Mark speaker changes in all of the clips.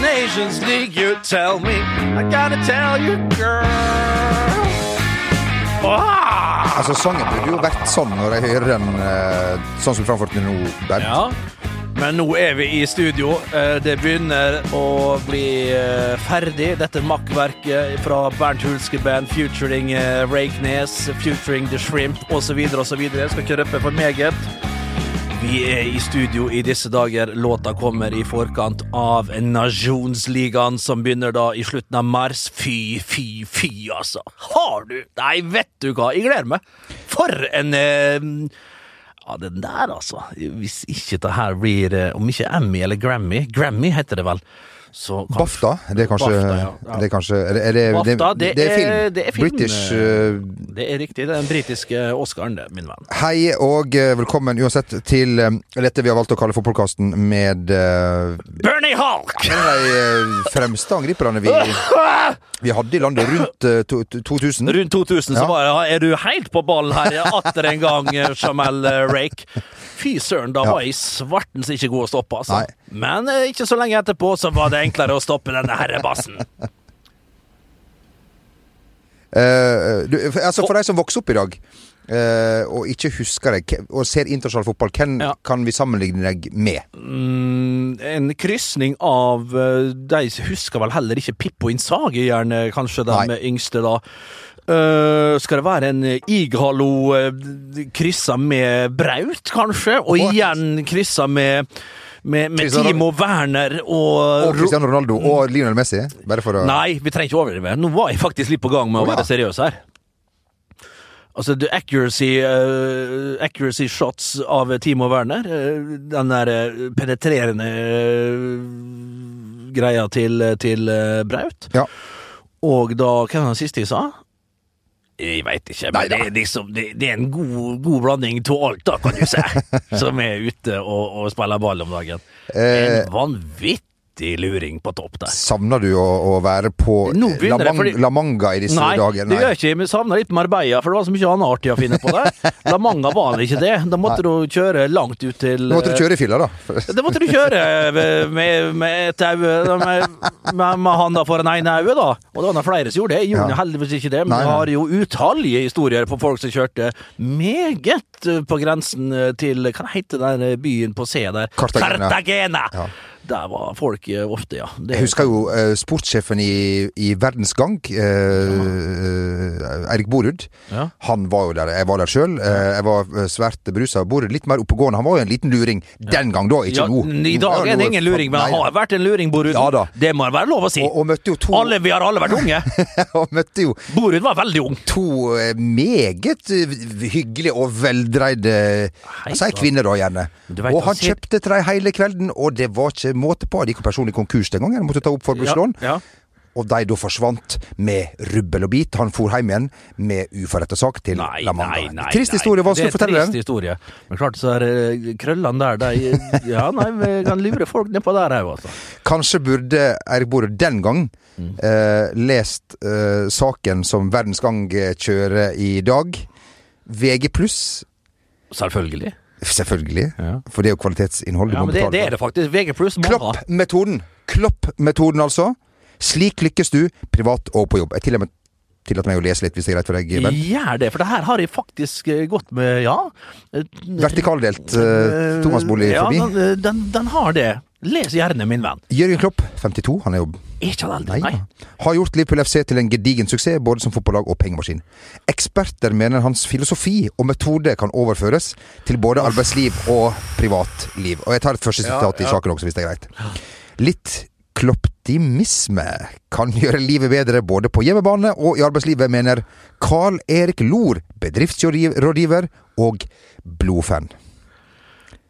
Speaker 1: Nations League, you tell me. I gotta tell you, girl. Ah!
Speaker 2: Altså, Sangen burde jo vært sånn når jeg hører den eh, sånn som framført nå, Bernt.
Speaker 1: Ja, men nå er vi i studio. Eh, Det begynner å bli eh, ferdig, dette makkverket fra Bernt Hulske Band featuring eh, futuring featuring The Shrimp osv. osv. Skal ikke røpe for meget. Vi er i studio i disse dager. Låta kommer i forkant av Nasjonsligaen, som begynner da i slutten av mars. Fy, fy, fy, altså. Har du Nei, vet du hva, jeg gleder meg. For en eh, Ja, den der, altså. Hvis ikke det her blir eh, Om ikke Emmy eller Grammy Grammy heter det vel. Så kanskje,
Speaker 2: BAFTA, det er kanskje
Speaker 1: BAFTA, ja. Ja.
Speaker 2: Det er kanskje er det, er det,
Speaker 1: BAFTA, det
Speaker 2: det er film.
Speaker 1: det er film,
Speaker 2: British
Speaker 1: eh, Det er riktig. Det er den britiske Oscaren, det, min venn.
Speaker 2: Hei og eh, velkommen uansett til dette vi har valgt å kalle for podkasten med uh,
Speaker 1: Bernie Hulk!
Speaker 2: en av de fremste angriperne vi, vi hadde i landet rundt uh, to, to, 2000.
Speaker 1: Rundt 2000 så
Speaker 2: Ja.
Speaker 1: var jeg, er du helt på ballen her atter en gang, Jamal Rake. Fy søren, da var jeg svartens ikke god å stoppe, altså.
Speaker 2: Nei.
Speaker 1: Men eh, ikke så lenge etterpå så var det enklere å stoppe denne herrebassen.
Speaker 2: Uh, du, for- altså for deg som vokser opp i dag uh, og ikke husker deg og ser internasjonal fotball, hvem
Speaker 1: Ja.
Speaker 2: kan vi sammenligne deg med?
Speaker 1: Mm, en krysning av uh, De husker vel heller ikke Pippo Innsage gjerne kanskje de yngste, da. Uh, skal det være en Igalo uh, kryssa med Braut, kanskje? Og igjen kryssa med, med, med Timo Werner og,
Speaker 2: Og Cristiano Ronaldo og Lionel Messi? Bare for å
Speaker 1: Nei, vi trenger ikke overdrive. Nå var jeg faktisk litt på gang med å
Speaker 2: Å, ja.
Speaker 1: være seriøs her. Altså, the accuracy, uh, accuracy shots av Timo Werner, uh, den der eh, penetrerende greia til, til Braut.
Speaker 2: Ja.
Speaker 1: Og da, hva var det siste jeg sa? Jeg veit ikke, men det, er liksom, det, det er en god, god blanding av alt, da, kan du si, som er ute og, og spiller ball om dagen.
Speaker 2: Eh,
Speaker 1: En vanvittig luring på topp der.
Speaker 2: Savner du å, å være på La, Mang
Speaker 1: fordi-
Speaker 2: La Manga i disse
Speaker 1: Nei,
Speaker 2: dager?
Speaker 1: det gjør jeg ikke. Vi savner litt Marbella, for det var så mye annet artig å finne på der. La Manga var ikke det. Da måtte du kjøre langt ut til
Speaker 2: Da måtte du kjøre i filla, da.
Speaker 1: Det måtte du kjøre med, med et øye med, med, med handa for en ene øyet, da. Og det var da flere som gjorde det. Jeg gjorde
Speaker 2: Ja.
Speaker 1: heldigvis ikke det, men
Speaker 2: Nei,
Speaker 1: jeg
Speaker 2: nei.
Speaker 1: har jo utallige historier på folk som kjørte meget på grensen til Hva heter den byen på C der?
Speaker 2: Cartagena.
Speaker 1: Cartagena!
Speaker 2: Ja.
Speaker 1: Der var folk eh, ofte, ja. Det,
Speaker 2: Jeg husker jo eh, sportssjefen i, i Verdens Gang, eh, Eirik Borud.
Speaker 1: Ja.
Speaker 2: Han var jo der. Jeg var der sjøl. jeg var svært berusa. Borud litt mer oppegående. Han var jo en liten luring den gang, da. Ikke
Speaker 1: ja,
Speaker 2: nå.
Speaker 1: I dag er det ingen luring, men han har vært en luring, Borud.
Speaker 2: Ja.
Speaker 1: Det må være lov å si.
Speaker 2: Og, og møtte jo to
Speaker 1: Alle, vi har alle vært unge.
Speaker 2: Og møtte jo
Speaker 1: Borud var veldig ung.
Speaker 2: to meget hyggelige og veldreide
Speaker 1: Hei,
Speaker 2: Altså kvinner,
Speaker 1: da.
Speaker 2: gjerne.
Speaker 1: Vet
Speaker 2: Og han kjøpte til dem hele kvelden, og det var ikke måte på. De gikk personlig konkurs den gangen. Måtte ta opp forbrukslån.
Speaker 1: Ja, ja.
Speaker 2: Og de da forsvant med rubbel og bit. Han for hjem igjen med uforretta sak til
Speaker 1: Nei,
Speaker 2: La Manga.
Speaker 1: nei, nei.
Speaker 2: Trist historie, vanskelig å fortelle
Speaker 1: Det er trist historie. Men klart så er krøllene der, de Ja, nei, vi kan lure folk nedpå der òg, altså.
Speaker 2: Kanskje burde Eirik Borud den gang
Speaker 1: Mm.
Speaker 2: eh, lest eh, saken som Verdens Gang eh, kjører i dag. VG pluss,
Speaker 1: Selvfølgelig.
Speaker 2: Selvfølgelig.
Speaker 1: Ja.
Speaker 2: For det er jo kvalitetsinnhold. du
Speaker 1: Ja, men det, det er det faktisk. VG pluss.
Speaker 2: Klopp-metoden. Klopp-metoden, altså. Slik lykkes du, privat og på jobb. Jeg tillater meg, tillater meg å lese litt, hvis det er greit for deg, Bent.
Speaker 1: Gjør det, for det her har jeg faktisk eh, gått med, ja. Eh,
Speaker 2: Vertikaldelt uh, Thomas-bolig
Speaker 1: ja,
Speaker 2: forbi.
Speaker 1: den, den, den har det. Les gjerne, min venn.
Speaker 2: Jørgen Klopp, 52, han er jo
Speaker 1: ikke han eldre?
Speaker 2: Nei,
Speaker 1: Nei.
Speaker 2: har gjort Liverpool FC til en gedigen suksess, både som fotballag og pengemaskin. Eksperter mener hans filosofi og metode kan overføres til både arbeidsliv og privatliv. Og jeg tar et første
Speaker 1: Ja,
Speaker 2: sitat i
Speaker 1: ja.
Speaker 2: saken også, hvis det er greit. Litt kloptimisme kan gjøre livet bedre både på hjemmebane og i arbeidslivet, mener Carl Erik Lor, bedriftsrådgiver og blodfan.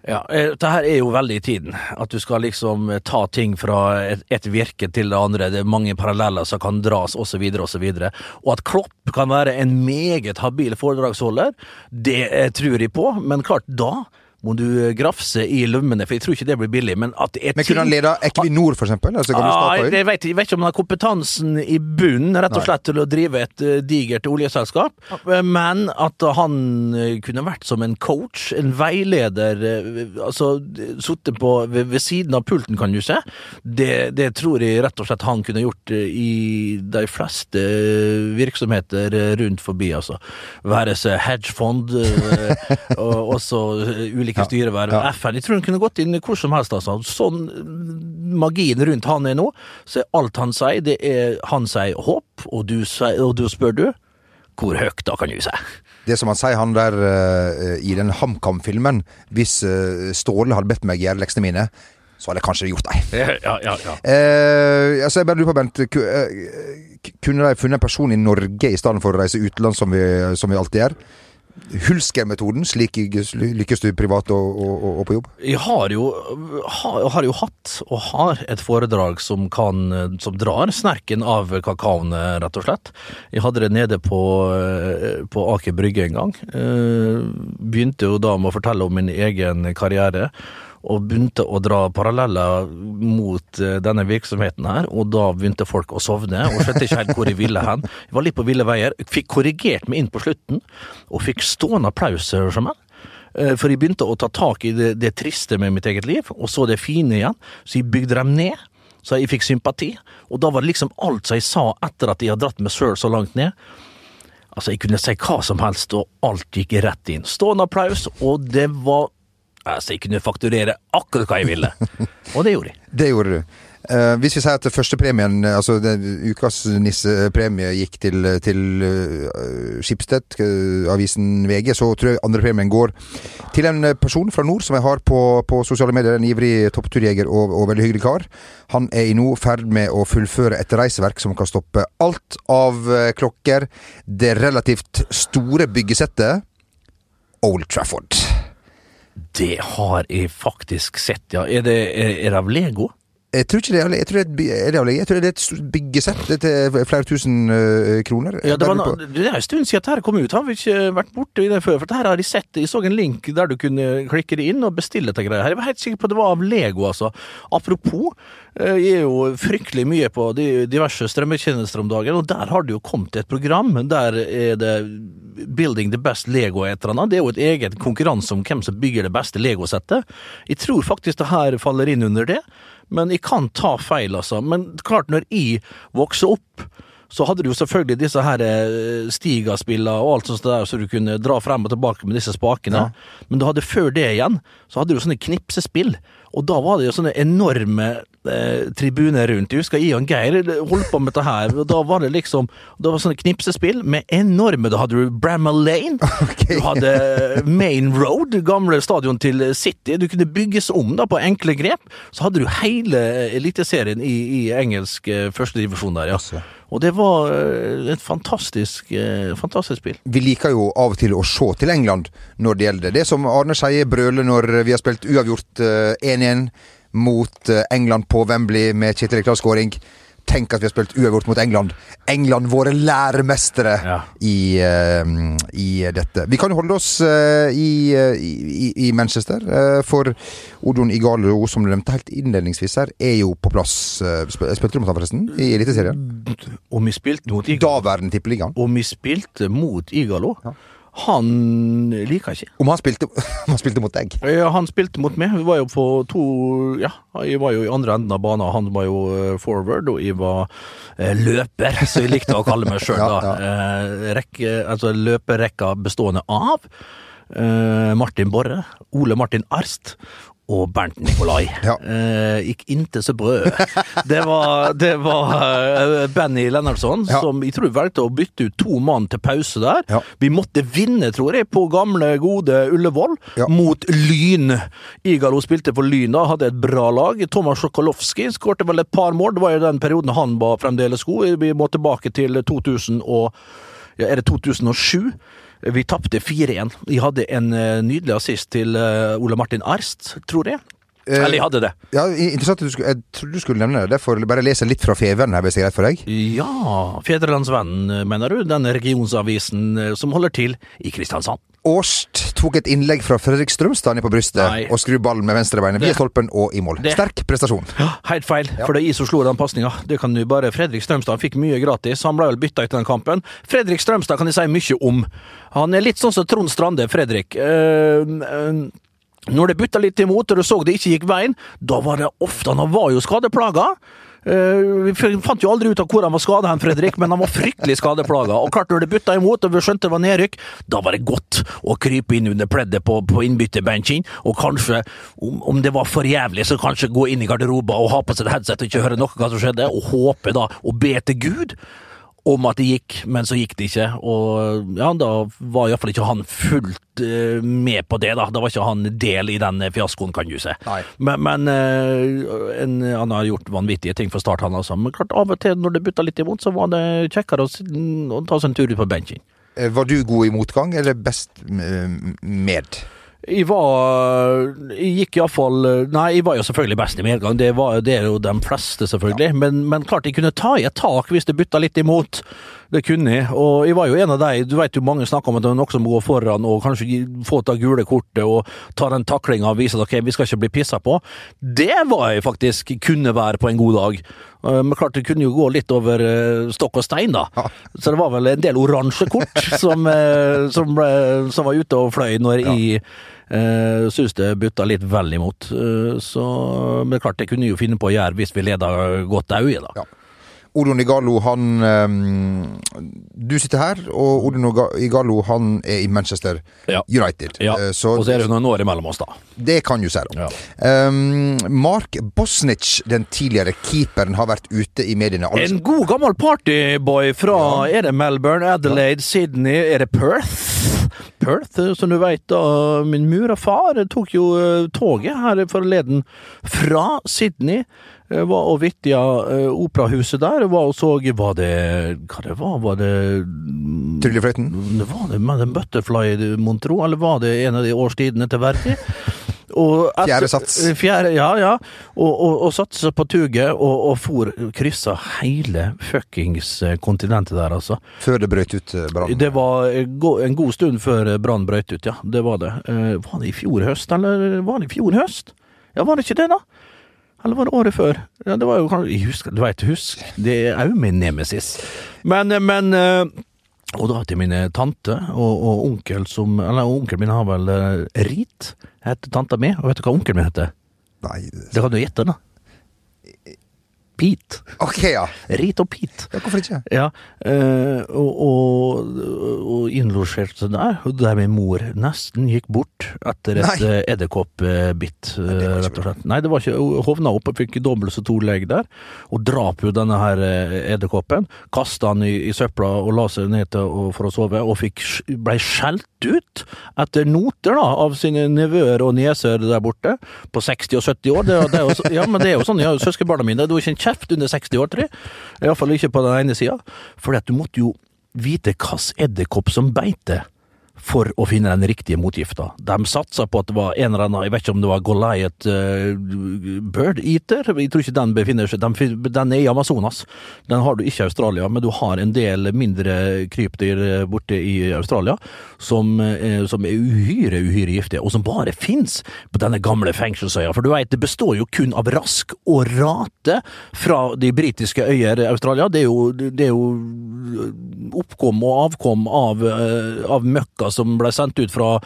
Speaker 1: Ja, dette det her er jo veldig i tiden. At du skal liksom eh, ta ting fra et, et virke til det andre. Det er mange paralleller som kan dras, osv., osv. Og at Klopp kan være en meget habil foredragsholder, det eh, tror jeg på. Men klart, da må du grafse i lommene, for jeg tror ikke det blir billig. Men at
Speaker 2: Men kunne han lede Equinor, for eksempel? Altså ah,
Speaker 1: Ja, jeg, vet, jeg vet ikke om han har kompetansen i bunnen rett og
Speaker 2: Nei.
Speaker 1: slett til å drive et eh, digert oljeselskap, men at han eh, kunne vært som en coach, en veileder, eh, altså sittet på ved, ved siden av pulten, kan du se. Det, det tror jeg rett og slett han kunne gjort eh, i de fleste virksomheter eh, rundt forbi, altså. Være seg hedgefond, eh, og også eh, ulike styreverv.
Speaker 2: ja.
Speaker 1: FN. Jeg tror han kunne gått inn hvor som helst, altså. Sånn magien rundt han er nå, så er alt han sier, det er han sier håp, og du, sier, og du spør du, hvor høyt da, kan du si?
Speaker 2: Det som han sier, han der uh, i den HamKam-filmen Hvis uh, Ståle hadde bedt meg gjøre leksene mine, så hadde jeg kanskje gjort det.
Speaker 1: Ja, ja, ja.
Speaker 2: Eh, altså jeg bare lurer på, Bent. eh, Kunne de funnet en person i Norge i stedet for å reise utenlands, som vi, som vi alltid gjør? Hulsker-metoden, slik lykkes du privat og, og, og på jobb?
Speaker 1: Jeg har jo, har, har jo hatt, og har, et foredrag som kan Som drar snerken av kakaoen, rett og slett. Jeg hadde det nede på, eh, på Aker Brygge en gang. Eh, Begynte jo da med å fortelle om min egen karriere. Og begynte å dra paralleller mot eh, denne virksomheten her, og da begynte folk å sovne, og skjønte ikke helt hvor jeg ville hen. Jeg var litt på ville veier. Fikk korrigert meg inn på slutten, og fikk stående applaus, skjønner. Eh, For jeg begynte å ta tak i det, det triste med mitt eget liv, og så det fine igjen. Så jeg bygde dem ned, så jeg fikk sympati. Og da var det liksom alt som jeg sa etter at jeg hadde dratt meg sjøl så langt ned. Altså, jeg kunne si hva som helst, og alt gikk rett inn. Stående applaus, og det var Altså, jeg kunne fakturere akkurat hva jeg ville. Og det gjorde jeg.
Speaker 2: Det gjorde du. Eh, hvis vi sier at førstepremien, altså den ukas nissepremie, gikk til, til uh, Skipstedt, uh, avisen VG, så tror jeg andrepremien går til en person fra nord som jeg har på, på sosiale medier. En ivrig toppturjeger og, og veldig hyggelig kar. Han er i nå ferd med å fullføre et reiseverk som kan stoppe alt av eh, klokker. Det relativt store byggesettet Old Trafford.
Speaker 1: Det har jeg faktisk sett, ja. Er det, er, det av Lego?
Speaker 2: Jeg tror ikke det er, jeg tror det er, det, jeg tror det er et byggesett til flere tusen øh, kroner.
Speaker 1: Ja, det, var, det er en stund siden dette kom ut. Har vi ikke vært borte i det før? For dette her har de sett. Jeg så en link der du kunne klikke det inn og bestille dette greia her. Jeg var helt sikker på at det var av Lego, altså. Apropos, eh, jeg er jo fryktelig mye på de diverse strømmetjenester om dagen, og der har det jo kommet et program. Der er det Building the best Lego et eller annet. Det er jo et eget konkurranse om hvem som bygger det beste Lego-settet. Jeg tror faktisk det her faller inn under det. Men jeg kan ta feil, altså. Men klart, når jeg vokste opp, så hadde du jo selvfølgelig disse her stigaspillene Stiga-spillene og alt sånt der, så du kunne dra frem og tilbake med disse spakene. Men du hadde før det igjen, så hadde du sånne knipsespill. Og da var det jo sånne enorme eh, tribuner rundt. Jeg husker jeg og Geir holdt på med dette her, og da var det liksom Det var sånne knipsespill med enorme Da hadde du Bramall Lane, du hadde Main Road, gamle stadion til City. Du kunne bygges om da på enkle grep. Så hadde du hele eliteserien i, i engelsk eh, førstedivisjon der, ja. Og det var eh, et fantastisk, eh, fantastisk spill.
Speaker 2: Vi liker jo av og til å se til England når det gjelder. Det Det som Arne Skeie brøler når vi har spilt uavgjort eh, 1-1 mot eh, England på Wembley med Kjetil Rekdal skåring. Tenk at vi har spilt uavgjort mot England. England, våre læremestere
Speaker 1: Ja.
Speaker 2: i, uh, i dette. Vi kan jo holde oss uh, i, i, i Manchester, uh, for Odon Igalo, som du nevnte helt innledningsvis her, er jo på plass. spil- Spilte du mot ham forresten, i Eliteserien?
Speaker 1: Og vi spilte mot Igalo.
Speaker 2: Daværende Tippeligaen.
Speaker 1: Og vi spilte mot Igalo. Han liker ikke.
Speaker 2: Om han spilte, om han spilte mot deg?
Speaker 1: Ja, han spilte mot meg. Vi var jo på to Ja, jeg var jo i andre enden av banen. Han var jo eh, forward, og jeg var eh, løper, så jeg likte å kalle meg sjøl,
Speaker 2: Ja,
Speaker 1: ja. Eh, rekke, altså løperekka bestående av eh, Martin Borre, Ole Martin Arst og Bernt Nikolai.
Speaker 2: Ja.
Speaker 1: Eh, gikk inte så brød. Det var, det var eh, Benny Lennartson
Speaker 2: Ja.
Speaker 1: som jeg tror valgte å bytte ut to mann til pause der.
Speaker 2: Ja.
Speaker 1: Vi måtte vinne, tror jeg, på gamle, gode Ullevål mot Lyn. Igalo spilte for Lyn da, hadde et bra lag. Thomas Sjokolowski skårte vel et par mål. Det var jo den perioden han var fremdeles god. Vi må tilbake til 2000 og er det 2007? Vi tapte 4-1. Vi hadde en eh, nydelig assist til eh, Ole Martin Arst, tror jeg.
Speaker 2: Eh,
Speaker 1: Eller jeg hadde det.
Speaker 2: Ja, interessant at du skulle, Jeg trodde du skulle nevne det. Derfor bare lese litt fra Feven her, hvis det er greit for deg.
Speaker 1: Ja, Fedrelandsvennen, mener du? Den regionsavisen som holder til i Kristiansand.
Speaker 2: Årst tok et innlegg fra Fredrik Strømstad ned på brystet
Speaker 1: Nei.
Speaker 2: og skrur ballen med venstrebeinet via stolpen og i mål.
Speaker 1: Det-
Speaker 2: Sterk prestasjon.
Speaker 1: Helt feil, for det er jeg som slo den pasninga. Det kan du bare Fredrik Strømstad fikk mye gratis. Han ble vel bytta ut i den kampen. Fredrik Strømstad kan jeg si mye om. Han er litt sånn som Trond Strande, Fredrik. Uh, uh, når det butta litt imot, og du så det ikke gikk veien, da var det ofte Han var jo skadeplaga. Eh, vi fant jo aldri ut av hvor han var skada, Fredrik, men han var fryktelig skadeplaga. Og klart, når det butta imot, og vi skjønte det var nedrykk, da var det godt å krype inn under pleddet på, på innbytterbenken, og kanskje, om, om det var for jævlig, så kanskje gå inn i garderoben og ha på seg et headset og ikke høre noe hva som skjedde, og håpe da, og be til Gud om at det gikk, men så gikk det ikke. Og ja, da var iallfall ikke han fullt uh, med på det, da. Da var ikke han del i den fiaskoen, kan du si. Men, men uh, en, han har gjort vanvittige ting for Start, han altså. Men klart, av og til når det butta litt imot, så var det kjekkere å, å ta seg en tur ut på benken.
Speaker 2: Eh, Var du god i motgang, eller best med?
Speaker 1: Jeg var Jeg gikk iallfall Nei, jeg var jo selvfølgelig best i medgang. Det, var, det er jo de fleste, selvfølgelig. Men, men klart jeg kunne ta i et tak hvis det butta litt imot. Det kunne jeg. Og jeg var jo en av de Du vet jo mange snakker om at noen som må gå foran og kanskje få ta gule kortet og ta den taklinga og vise at ok, vi skal ikke bli pissa på. Det var jeg faktisk kunne være på en god dag. Eh, Men klart det kunne jo gå litt over eh, stokk og stein, da.
Speaker 2: Ja.
Speaker 1: Så det var vel en del oransje kort som, eh, som, ble- som var ute og fløy når jeg uh, det butta litt vel imot. Så, men klart, det kunne jeg jo finne på å gjøre hvis vi leda godt òg, da.
Speaker 2: Ja. Odon Igalo, han eh, Du sitter her, og Odon Iga- Igalo, han er i Manchester
Speaker 1: Ja.
Speaker 2: United.
Speaker 1: Ja,
Speaker 2: Eh, Så
Speaker 1: Og så er det noen år imellom oss, da.
Speaker 2: det kan jo si, om.
Speaker 1: Ja.
Speaker 2: Um, Mark Bosnic, den tidligere keeperen, har vært ute i mediene. Alle-
Speaker 1: En god gammel partyboy fra Er det Melbourne, Adelaide, Sydney, er det Perth? Perth, som du veit. Min mor og far tok jo eh, toget her forleden fra Sydney. Eh, Var og vitja eh, operahuset der. Var og så Var det Hva det var? Var det
Speaker 2: Tryllefløyten?
Speaker 1: Det var det med den Butterfly, mon tro, eller var det en av de årstidene til Verdi? Etter-
Speaker 2: Fjerde sats.
Speaker 1: Fjerde, ja, ja. Og, og, og satte seg på tuget og, og for kryssa hele fuckings eh, kontinentet der, altså.
Speaker 2: Før det brøt ut eh, brann.
Speaker 1: Det var eh, en god stund før brann brøt ut, ja. Det var det. Eh, Var det i fjor høst, eller var det i fjor høst? Ja, var det ikke det, da? Eller var det året før? Ja, det var jo Jeg husker, du veit, husk. Det er jo min nemesis. Men, eh, men eh, Og da til mine tante og, og onkel som Eller onkelen min har vel eh, Rit, heter tanta mi. Og vet du hva onkelen min heter?
Speaker 2: Nei det-
Speaker 1: Det kan du gjette, da. Pete.
Speaker 2: Ok, ja.
Speaker 1: Rit og Pete.
Speaker 2: ja. Hvorfor ikke?
Speaker 1: Ja, eh, og, og, og innlosjerte der, og der min mor nesten gikk bort etter et
Speaker 2: Nei.
Speaker 1: eh, edderkoppbitt, eh,
Speaker 2: ikke
Speaker 1: rett og slett. Nei, det var ikke, hun hovna opp og fikk dobbelt så to legg der, og drap jo denne her eh, edderkoppen, kasta han i, i søpla og la seg ned til, og, for å sove, og fikk, sk- ble skjelt ut etter noter da, av sine nevøer og nieser der borte, på 60 og 70 år. Det, er- det er jo, ja, men det er jo sånn, ja, søskenbarna mine, det var ikke en kjeft under 60 år, tror jeg. Iallfall ikke på den ene sida. For du måtte jo vite hvilken edderkopp som beite for å finne den riktige motgifta. De satsa på at det var en eller annen, jeg vet ikke om det var Goliath uh, Bird Eater, jeg tror ikke den befinner seg, den, den er i Amazonas. Den har du ikke i Australia, men du har en del mindre krypdyr eh, borte i Australia som, uh, som er uhyre, uhyre giftige, og som bare fins på denne gamle fengselsøya. For du veit, det består jo kun av rask og rate fra de britiske øyer Australia. Det er jo, det er jo oppkom og avkom av, uh, av møkka som ble sendt ut fra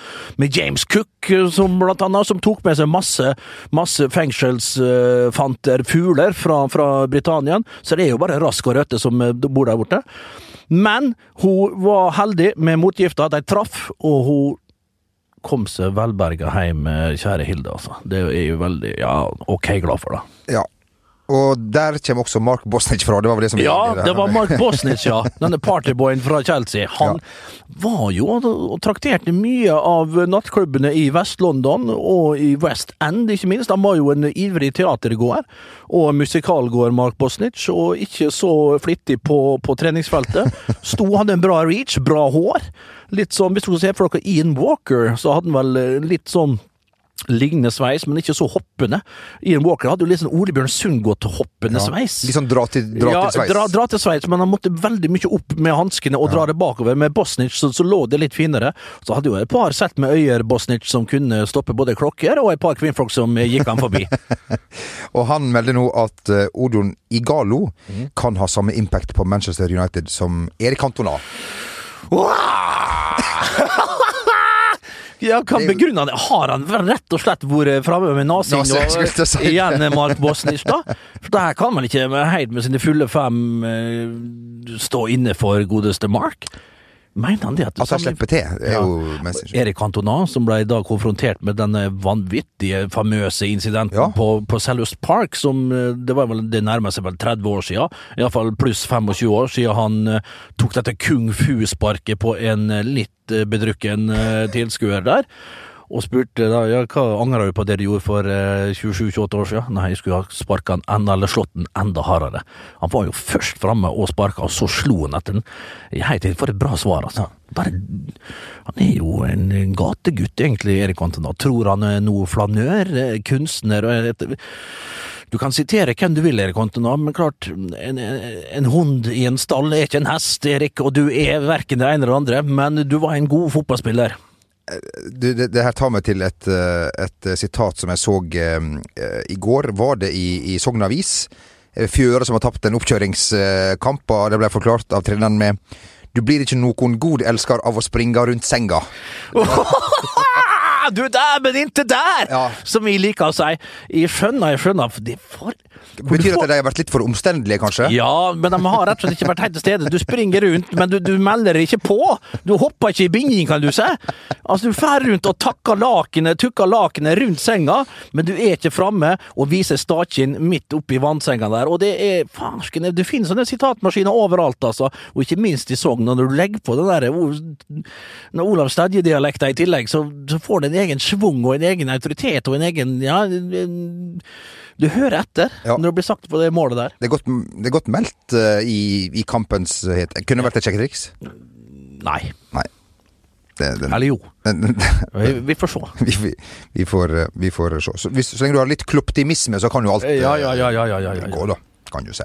Speaker 1: med James Cook, eh, som blant annet, som tok med seg masse, masse fengselsfanter, fugler fra, fra Britannia. Så det er jo bare rask og røtte som eh, bor der borte. Men hun var heldig med motgifta. De traff, og hun kom seg velberga hjem, eh, kjære Hilde, altså. Det er jo veldig Ja, ok glad for det.
Speaker 2: Ja. Og der kommer også Mark Bosnic fra. Det var vel det som
Speaker 1: Ja, det var Mark Bosnich, ja. Denne partyboyen fra Chelsea. Han var jo og trakterte mye av nattklubbene i Vest-London og i West End, ikke minst. Han var jo en ivrig teatergåer og musikalgåer, Mark Bosnich, og ikke så flittig på, på treningsfeltet. Sto, hadde en bra reach, bra hår. Litt som, hvis du ser for dere Ian Walker, så hadde han vel litt sånn lignende sveis, men ikke så hoppende. Ian Walker hadde jo litt sånn Ole Bjørn Sundgått hoppende
Speaker 2: Ja.
Speaker 1: sveis.
Speaker 2: Litt sånn dra til, dra
Speaker 1: ja,
Speaker 2: til sveis.
Speaker 1: Dra, dra til sveis, men han måtte veldig mye opp med hanskene og dra det bakover. Med Bosnic så, så lå det litt finere. Så hadde jo et par sett med øyer Bosnic som kunne stoppe både klokker, og et par kvinnfolk som eh, gikk han forbi.
Speaker 2: Og han melder nå at uh, Odon Igalo
Speaker 1: mm.
Speaker 2: kan ha samme impact på Manchester United som Erik Cantona.
Speaker 1: Ja, hva
Speaker 2: er
Speaker 1: begrunner han det? Har han rett og slett vært framme med
Speaker 2: å
Speaker 1: og
Speaker 2: si
Speaker 1: igjen Mark Bosnich, da? For det her kan man ikke helt med sine fulle fem eh, stå inne for godeste Mark? Mener han det? At
Speaker 2: At han slipper til, er
Speaker 1: Ja.
Speaker 2: jo mest.
Speaker 1: Erik Cantona, som ble da konfrontert med denne vanvittige, famøse incidenten
Speaker 2: Ja.
Speaker 1: på, på Selhurst Park, som eh, det var vel, det nærmer seg vel 30 år siden, iallfall pluss 25 år siden han eh, tok dette kung fu-sparket på en eh, litt bedrukken tilskuer der. Og spurte da ja, hva angrer du på det du gjorde for eh, 27-28 år siden? Nei, jeg skulle ha sparka han enda, eller slått den enda hardere. Han var jo først framme og sparka, og så slo han etter den. Helt til for et bra svar, altså. Bare, han er jo en gategutt, egentlig, Erik Cantona. Tror han er noe flanør, eh, kunstner og du kan sitere hvem du vil, Erik Cantona, men klart, en, en hund i en stall er ikke en hest, Erik, og du er verken det ene eller det andre, men du var en god fotballspiller.
Speaker 2: Du, det, det her tar meg til et, eh, et eh, sitat som jeg så eh, i går. Var det i, i Sogn Avis? Eh, Fjøre som har tapt en oppkjøringskamp, og det ble forklart av treneren med Du blir ikke noen god elsker av å springe rundt senga.
Speaker 1: du der, men ikke der!
Speaker 2: Ja.
Speaker 1: Som vi liker å si. Jeg skjønner, jeg skjønner. for Det er for...
Speaker 2: Betyr det at de har vært litt for omstendelige, kanskje?
Speaker 1: Ja, men de har rett og slett ikke vært helt til stede. Du springer rundt, men du, du melder ikke på. Du hopper ikke i bingen, kan du si. Altså, du fer rundt og takker lakenet, tukker lakenet rundt senga, men du er ikke framme og viser stakjen midt oppi vannsenga der. Og det er farsken, det finnes sånne sitatmaskiner overalt, altså. Og ikke minst i Sogn. Når du legger på den der Når Olav Stedje-dialekta i tillegg, så, så får det en egen schwung og en egen autoritet og en egen Ja, du hører etter
Speaker 2: Ja.
Speaker 1: når det blir sagt på det målet der.
Speaker 2: Det er godt, det er godt meldt uh, i, i kampens het. Kunne det vært et sjekketriks?
Speaker 1: Nei.
Speaker 2: Nei. Det, det,
Speaker 1: Eller jo. Vi, vi får se.
Speaker 2: vi, vi, vi, får, eh, vi får se. Så, hvis, så lenge du har litt kloptimisme, så kan jo alt
Speaker 1: Ja,
Speaker 2: eh,
Speaker 1: ja, ja, ja, ja, ja, ja.
Speaker 2: gå, da. Kan du se.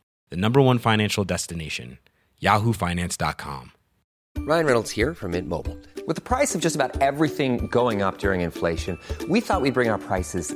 Speaker 3: the number one financial destination, yahoofinance.com.
Speaker 4: Ryan Reynolds here from Mint Mobile. With the price of just about everything going up during inflation, we thought we'd bring our prices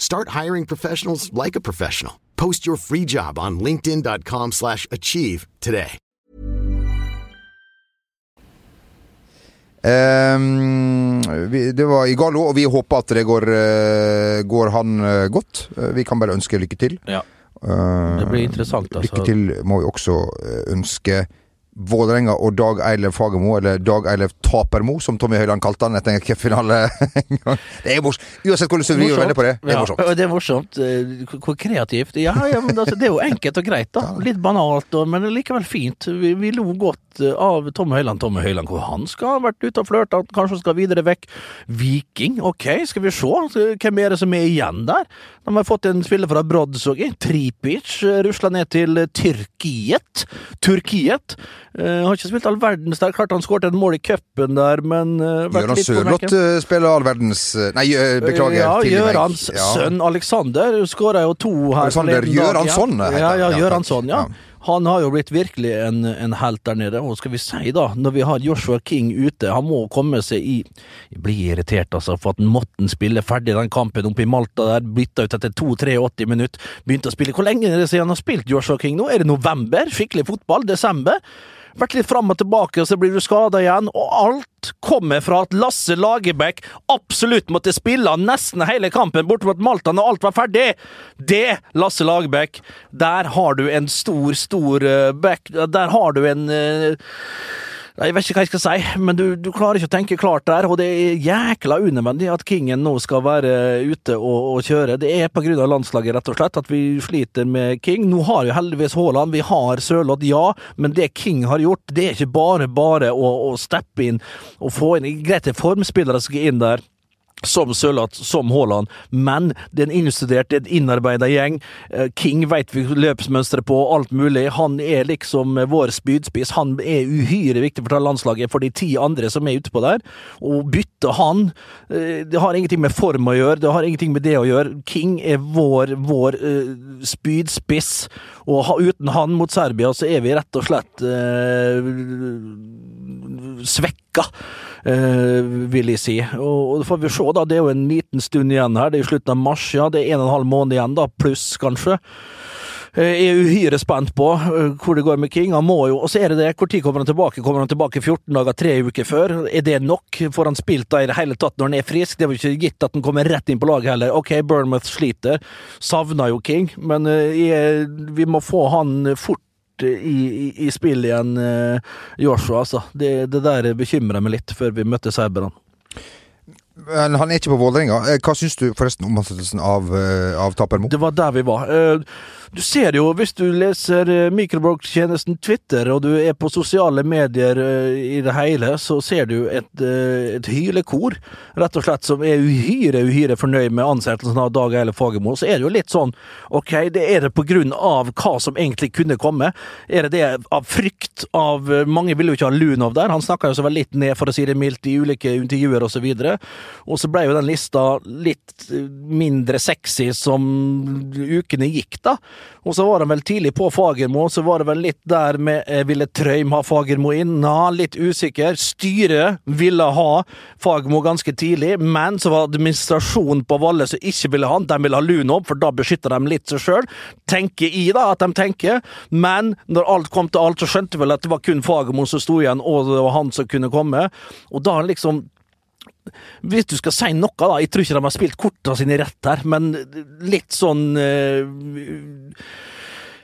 Speaker 5: Start hiring professionals like a professional. Post your free job on linkedin.com/achieve slash achieve today.
Speaker 2: Um, vi, det var Igalo, og vi håper at det går, eh, går han eh, godt. Eh, vi kan bare ønske lykke til.
Speaker 1: Ja. Det blir interessant, altså.
Speaker 2: Lykke til må vi også ønske Vålerenga og Dag Eilev Fagermo, eller Dag Eilev Tapermo, som Tommy Høiland kalte han etter en cupfinale en gang. Det er morsomt. Uansett hvordan du vrir og på det, det er
Speaker 1: Ja,
Speaker 2: morsomt.
Speaker 1: det er morsomt. Eh, Hvor kreativt. Ja, ja men altså, det er jo enkelt og greit, da. Litt banalt, men likevel fint. Vi, vi lo godt eh, av Tom Høiland. Tom Høiland, hvor han skal ha vært ute og flørta, kanskje skal videre vekk. Viking, ok, skal vi se. Hvem er det som er igjen der? De har fått en spiller fra Brodsog. Tripic eh, rusla ned til Tyrkiet. Turkiet. Uh, har ikke spilt all verdens der. Klart han skåret et mål i cupen der, men
Speaker 2: uh,
Speaker 1: litt
Speaker 2: Sørloth eh, spiller all verdens eh, Nei, eh, beklager.
Speaker 1: Ja. Gjørans
Speaker 2: Ja.
Speaker 1: sønn Alexander skåra jo to her.
Speaker 2: Alexander Gjøransson,
Speaker 1: ja.
Speaker 2: heter
Speaker 1: Ja,
Speaker 2: han.
Speaker 1: ja,
Speaker 2: Ja,
Speaker 1: Gjøransson, ja.
Speaker 2: Ja.
Speaker 1: Han har jo blitt virkelig en, en helt der nede. Og skal vi si, da, når vi har Joshua King ute Han må komme seg i Jeg blir irritert, altså, for at han måtte spille ferdig den kampen oppe i Malta der. Bytta ut etter 2-83 minutter. Begynte å spille. Hvor lenge er det siden han har spilt Joshua King nå? Er det november? Skikkelig fotball? Desember? Vært litt fram og tilbake, og så blir du skada igjen. Og alt kommer fra at Lasse Lagerbäck absolutt måtte spille nesten hele kampen borte mot Malta når alt var ferdig. Det, Lasse Lagerbäck, der har du en stor, stor eh, back Der har du en eh, jeg vet ikke hva jeg skal si, men du, du klarer ikke å tenke klart der, og det er jækla unødvendig at Kingen nå skal være ute og, og kjøre. Det er på grunn av landslaget, rett og slett, at vi sliter med King. Nå har jo heldigvis Haaland, vi har Sørloth, ja, men det King har gjort, det er ikke bare bare å, å steppe inn og få inn Greit, det er formspillere som skal inn der som Sørloth, som Haaland, men det er en innstudert, det er en innarbeida gjeng. Eh, King vet vi løpsmønsteret på, alt mulig. Han er liksom eh, vår spydspiss. Han er uhyre viktig for landslaget for de ti andre som er utpå der. Å bytte han, eh, det har ingenting med form å gjøre, det har ingenting med det å gjøre. King er vår, vår spydspiss, og uten han mot Serbia så er vi rett og slett svekka, eh, vil jeg si. Og, og får vi se, da. Det er jo en liten stund igjen her. Det er jo slutten av mars, ja. Det er en og en halv måned igjen, da. Pluss, kanskje. Eh, Jeg er uhyre spent på eh, hvor det går med King. Han må jo, Og så er det det, tid kommer han tilbake? Kommer han tilbake 14 dager, tre uker før? Er det nok? Får han spilt da i det hele tatt når han er frisk? Det er jo ikke gitt at han kommer rett inn på laget heller. Ok, Bournemouth sliter. Savner jo King, men eh, jeg, vi må få han fort i, i, i spill igjen, eh, Joshua, altså. Det, det der bekymrer meg litt, før vi møtte serberne.
Speaker 2: Men han er ikke på Vålerenga. Eh, Hva syns du forresten om ansettelsen av, eh, av Tapermo?
Speaker 1: Det var der vi var. Eh, Du ser jo, hvis du leser eh, mikrobloggtjenesten Twitter, og du er på sosiale medier eh, i det hele, så ser du et, eh, et hylekor, rett og slett, som er uhyre, uhyre fornøyd med ansettelsen av Dag Eile Fagermo. Så er det jo litt sånn, ok, det er det på grunn av hva som egentlig kunne komme. Er det det av frykt av Mange ville jo ikke ha Lunov der, han snakka jo så vel litt ned, for å si det mildt, i ulike intervjuer og så. Og så ble jo den lista litt mindre sexy som ukene gikk, da. Og så var han vel tidlig på Fagermo, så var det vel litt der med eh, Ville Trøim ha Fagermo inn? Nei, litt usikker. Styret ville ha Fagermo ganske tidlig, men så var administrasjonen på Valle som ikke ville ha han. De ville ha Lunov, for da beskytter de litt seg sjøl. Tenker i da at de tenker, men når alt kom til alt, så skjønte vel at det var kun Fagermo som sto igjen, og det var han som kunne komme. Og da liksom hvis du skal si noe, da Jeg tror ikke de har spilt kortene sine rett her, men litt sånn eh,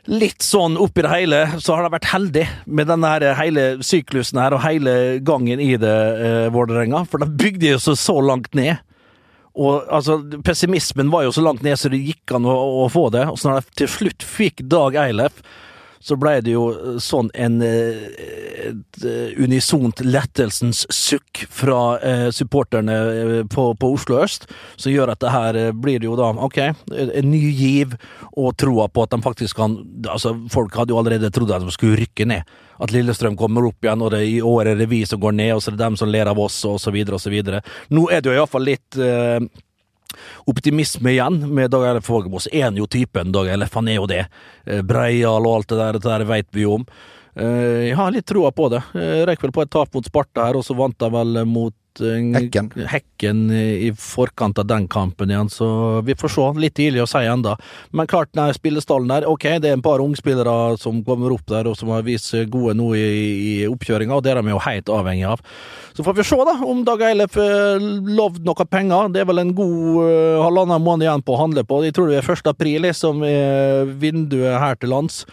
Speaker 1: Litt sånn oppi det hele, så har de vært heldig med denne her hele syklusen her og hele gangen i det, eh, Vålerenga. For de bygde jo så, så langt ned. Og altså, pessimismen var jo så langt ned så det gikk an å, å få det. Og så når de til slutt fikk Dag Eilef, så ble det jo sånn en eh, eh, unisont lettelsens sukk fra eh, supporterne eh, på, på Oslo øst, som gjør at det her eh, blir jo da, ok, en ny giv og troa på at de faktisk kan Altså, folk hadde jo allerede trodd at de skulle rykke ned. At Lillestrøm kommer opp igjen, og det i år er det vi som går ned, og så er det dem som ler av oss, og så videre og så videre. Nå er det jo iallfall litt eh, optimisme igjen med Dag Eilef. Så er han jo typen Dag Eilef, han er jo det. Eh, Breial og alt det der, det der veit vi jo om. Eh, Jeg har litt troa på det. Eh, Røyk vel på et tap mot Sparta her, og så vant han vel mot Eh,
Speaker 2: Hekken.
Speaker 1: Hekken i forkant av den kampen igjen, så vi får se. Litt tidlig å si enda. Men klart, nei, spillestallen der, ok, det er en par ungspillere som kommer opp der og som har vist seg gode nå i, i oppkjøringa, og det er de jo helt avhengig av. Så får vi se da, om Dag Eilef eh, lovd noe penger. Det er vel en god uh, halvannen måned igjen på å handle på. Jeg tror det er 1. april som er vinduet her til lands.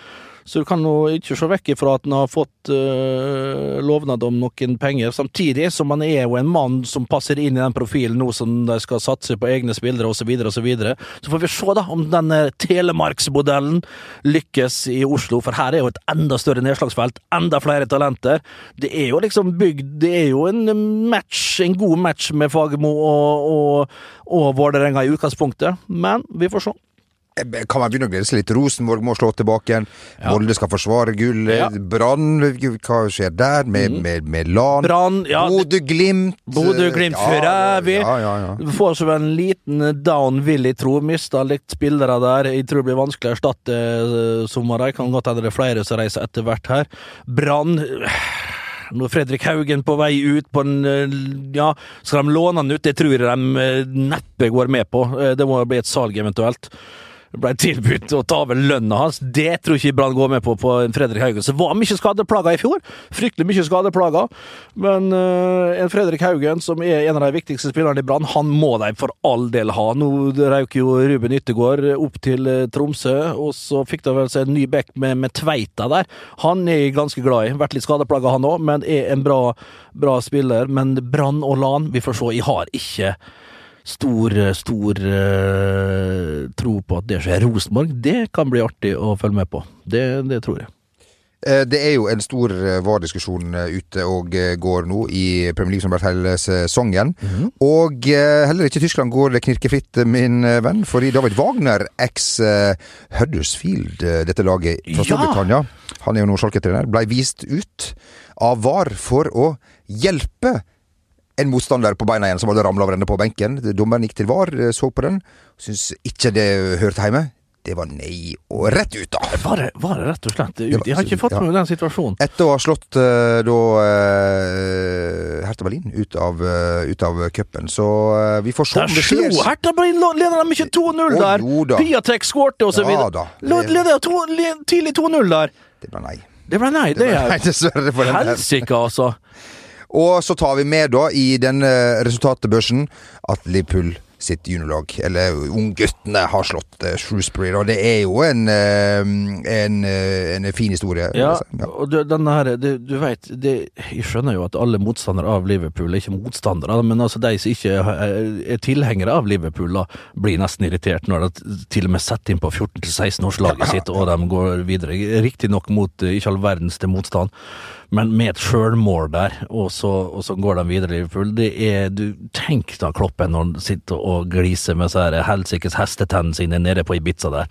Speaker 1: Så du kan jo ikke se vekk ifra at han har fått øh, lovnad om noen penger, samtidig som han er jo en mann som passer inn i den profilen nå som de skal satse på egne spillere osv., Så, videre, og så, så får vi se da om denne eh, telemarksmodellen lykkes i Oslo, for her er jo et enda større nedslagsfelt, enda flere talenter. Det er jo liksom bygd Det er jo en match, en god match med Fagermo og, og, og Vålerenga i utgangspunktet, men vi får se.
Speaker 2: Eh, kan man begynne å glede seg litt? Rosenborg må slå tilbake igjen.
Speaker 1: Ja.
Speaker 2: Molde skal forsvare gull.
Speaker 1: Ja.
Speaker 2: Brann, hva skjer der? Med, mm. med, med LAN?
Speaker 1: Brann, ja.
Speaker 2: Bodø-Glimt.
Speaker 1: Bodø-Glimt eh,
Speaker 2: ja, Furavi. Ja, ja,
Speaker 1: ja. Får seg en liten down, vil jeg tro. Mista litt spillere der. Jeg tror det blir vanskelig å erstatte eh, sommeren. Kan godt hende det er flere som reiser etter hvert her. Brann når Fredrik Haugen på vei ut på en Ja, skal de låne han ut? Det tror jeg de neppe går med på. Det må bli et salg, eventuelt ble tilbudt å ta over lønna hans. Det tror ikke Brann går med på på Fredrik Haugen. Så var mye skadeplaga i fjor. Fryktelig mye skadeplaga. Men uh, en Fredrik Haugen, som er en av de viktigste spillerne i Brann, han må de for all del ha. Nå røyk jo Ruben Yttergård opp til eh, Tromsø, og så fikk de vel seg en ny back med, med, Tveita der. Han er jeg ganske glad i. Vært litt skadeplaga, han òg, men er en bra, bra spiller. Men Brann og Lan, vi får se. Jeg har ikke stor, eh, stor uh, tro på at det skjer. Rosenborg, det kan bli artig å følge med på. Det, det tror jeg.
Speaker 2: Eh, det er jo en stor VAR-diskusjon ute og går nå i Premier League som har vært hele sesongen.
Speaker 1: Mm
Speaker 2: -hmm. Og heller ikke i Tyskland går det knirkefritt, min venn. Fordi David Wagner, eks Huddersfield, dette laget fra Storbritannia, ja. han er jo nå Schalke-trener, ble vist ut av VAR for å hjelpe en motstander på beina igjen som hadde ramla over ende på benken. Dommeren gikk til VAR, eh, så på den. Syns ikke det hørte hjemme. Det var nei og rett ut, da!
Speaker 1: Var det, var det rett og slett ut? Var, jeg har ikke fått med meg den situasjonen.
Speaker 2: Etter å ha slått eh, da eh, Hertha Berlin ut av, ut av cupen, så vi får se om det skjer.
Speaker 1: Der slo Hertha Berlin leder dem ikke 2-0 der! Piatek skårte og så videre. Leder Ja, Leda tidlig 2-0 der!
Speaker 2: Det ble nei.
Speaker 1: Det ble nei, det.
Speaker 2: det ble nei, dessverre.
Speaker 1: Helsike, altså.
Speaker 2: Og så tar vi med da i den eh, resultatbørsen at Liverpool sitt juniorlag, eller ungguttene, har slått eh, Shrewsbury. Og det er jo en, eh, en, en fin historie.
Speaker 1: Ja,
Speaker 2: ja.
Speaker 1: og du, denne her, du, du vet, Jeg skjønner jo at alle motstandere av Liverpool, ikke motstandere, men altså de som ikke er, tilhengere av Liverpool, da, blir nesten irritert når de til og med setter inn på 14-16-årslaget sitt, og de går videre. Riktignok mot ikke all verdens til motstand men med et sjølmål der, og så, og så, går de videre i Liverpool. Det er, du Tenk da Kloppen når han sitter og gliser med helsikes hestetennene sine nede på Ibiza der.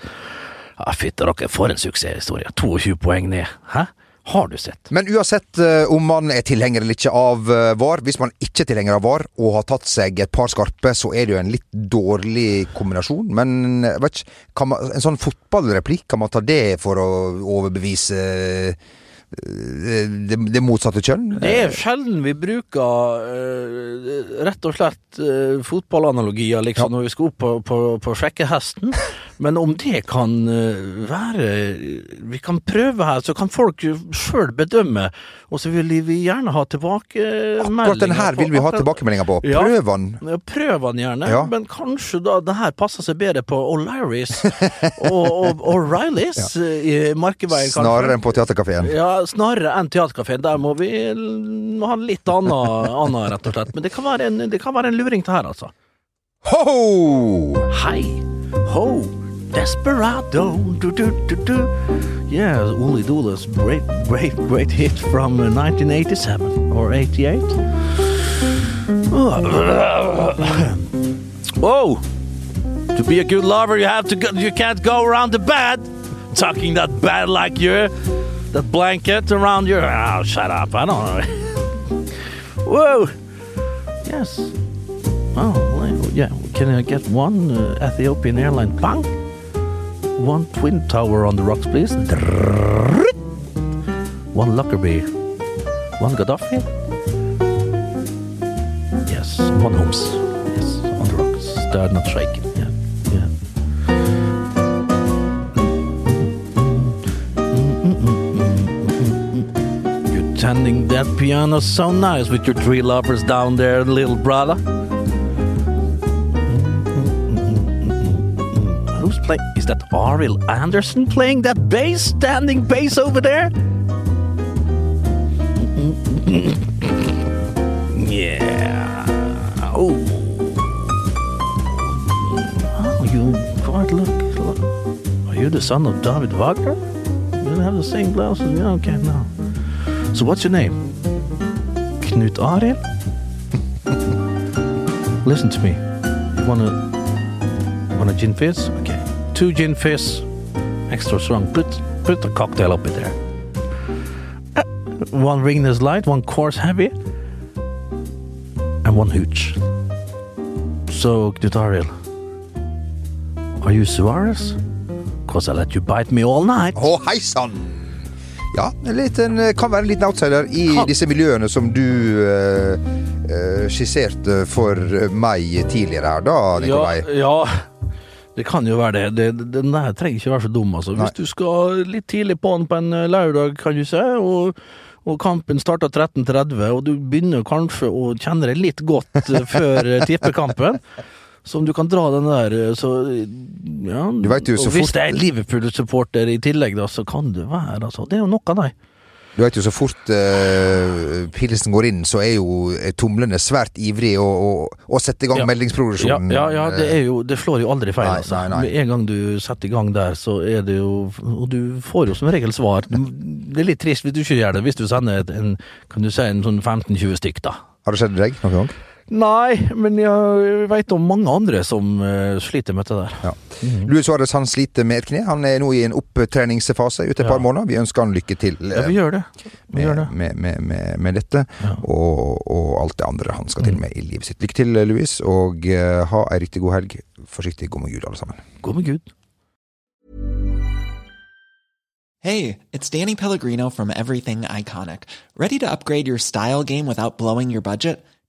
Speaker 1: Ja, Fytte dere, for en suksesshistorie. 22 poeng ned. Hæ? Har du sett?
Speaker 2: Men uansett uh, om man er tilhenger eller ikke av uh, VAR, hvis man ikke er tilhenger av VAR og har tatt seg et par skarpe, så er det jo en litt dårlig kombinasjon. Men eh, vet ikke, man, en sånn fotballreplikk, kan man ta det for å overbevise uh, det, det, motsatte kjønn?
Speaker 1: Det er sjelden vi bruker eh, rett og slett eh, fotballanalogier, liksom, ja. når vi skal opp på, på, på sjekkehesten. Men om det kan eh, være Vi kan prøve her, så kan folk sjøl bedømme. Og så vil vi gjerne ha tilbakemeldinger.
Speaker 2: Akkurat den her vil vi ha tilbakemeldinger på. Prøv den.
Speaker 1: Prøv den gjerne.
Speaker 2: Ja.
Speaker 1: Men kanskje da den her passer seg bedre på O'Larris og, og, og Rileys ja. Eh, i Markeveien.
Speaker 2: Snarere enn på Theaterkafeen.
Speaker 1: Ja, snarere enn Theaterkafeen. Der må vi ha litt annet, rett og slett. Men det kan være en, det kan være en luring til her, altså.
Speaker 2: Ho!
Speaker 1: Hei! Ho! Desperado. Do, do, do, do. Yeah, Uli Dula's great, great, great hit from uh, 1987 or 88. Oh, to be a good lover, you have to go, you can't go around the bed, tucking that bed like you, that blanket around your. Oh, shut up! I don't know. Whoa. Yes. Oh, yeah. Can I get one uh, Ethiopian airline Bang. One twin tower on the rocks, please. One Lockerbie. One Gaddafi. Yes, one Holmes. Yes, on the rocks. They are not shaking. Yeah, yeah. You're tending that piano so nice with your three lovers down there, little brother. Is that Ariel Anderson playing that bass, standing bass over there? Yeah. Oh. Oh, you quite look, look. Are you the son of David Wagner? You don't have the same blouse as me? Okay, no. So what's your name? Knut Ariel? Listen to me. You wanna want a gin fizz? Two gin fizz, extra strong. Put put a cocktail up in there. Uh, one Ringnes Light, one Course Heavy, and one Hooch. So, Knut are you Suarez? Cause I let you bite me all night.
Speaker 2: Å, hei sann! Ja, en liten, kan være en liten outsider i disse miljøene som du eh, eh, skisserte for meg tidligere her, da, Nikolai.
Speaker 1: Ja, ja, det kan jo være det. det. Den der trenger ikke være så dum, altså.
Speaker 2: Nei.
Speaker 1: Hvis du skal litt tidlig på den på en eh, lørdag, kan du se, og, og kampen starter 13.30, og du begynner kanskje å kjenne det litt godt eh, før eh, tippekampen. Så om du kan dra den der, så ja.
Speaker 2: Du vet jo så
Speaker 1: og hvis
Speaker 2: fort-
Speaker 1: det er Liverpool-supporter i tillegg, da, så kan det være, altså. Det er jo av deg.
Speaker 2: Du vet jo så fort uh, pilsen går inn, så er jo tumlene svært ivrig å, og, og sette i gang
Speaker 1: Ja.
Speaker 2: meldingsproduksjonen.
Speaker 1: Ja, ja, ja det, jo, det slår jo aldri feil.
Speaker 2: Nei,
Speaker 1: altså.
Speaker 2: nei, nei.
Speaker 1: Med en gang du setter i gang der, så er det jo Og du får jo som regel svar. Det er litt trist hvis du ikke gjør det, hvis du sender et- en, kan du si, en sånn 15-20 stykk, da.
Speaker 2: Har det skjedd deg noen gang?
Speaker 1: Nei, men jeg veit om mange andre som eh, sliter med det der.
Speaker 2: Ja. Luis Suárez han sliter med et kne. Han er nå i en opptreningsfase ute et par
Speaker 1: Ja.
Speaker 2: måneder. Vi ønsker han lykke til
Speaker 1: Ja, vi gjør det. Vi gjør det.
Speaker 2: med, med, med, med dette
Speaker 1: Ja.
Speaker 2: og, og alt det andre han skal til
Speaker 1: Mm.
Speaker 2: med i livet sitt. Lykke til, Louis, og uh, ha ei riktig god helg. Forsiktig, gå med Gud, alle sammen.
Speaker 1: Gå med Gud.
Speaker 6: Hey, it's Danny Pellegrino from Everything Iconic. Ready to upgrade your style game without blowing your budget?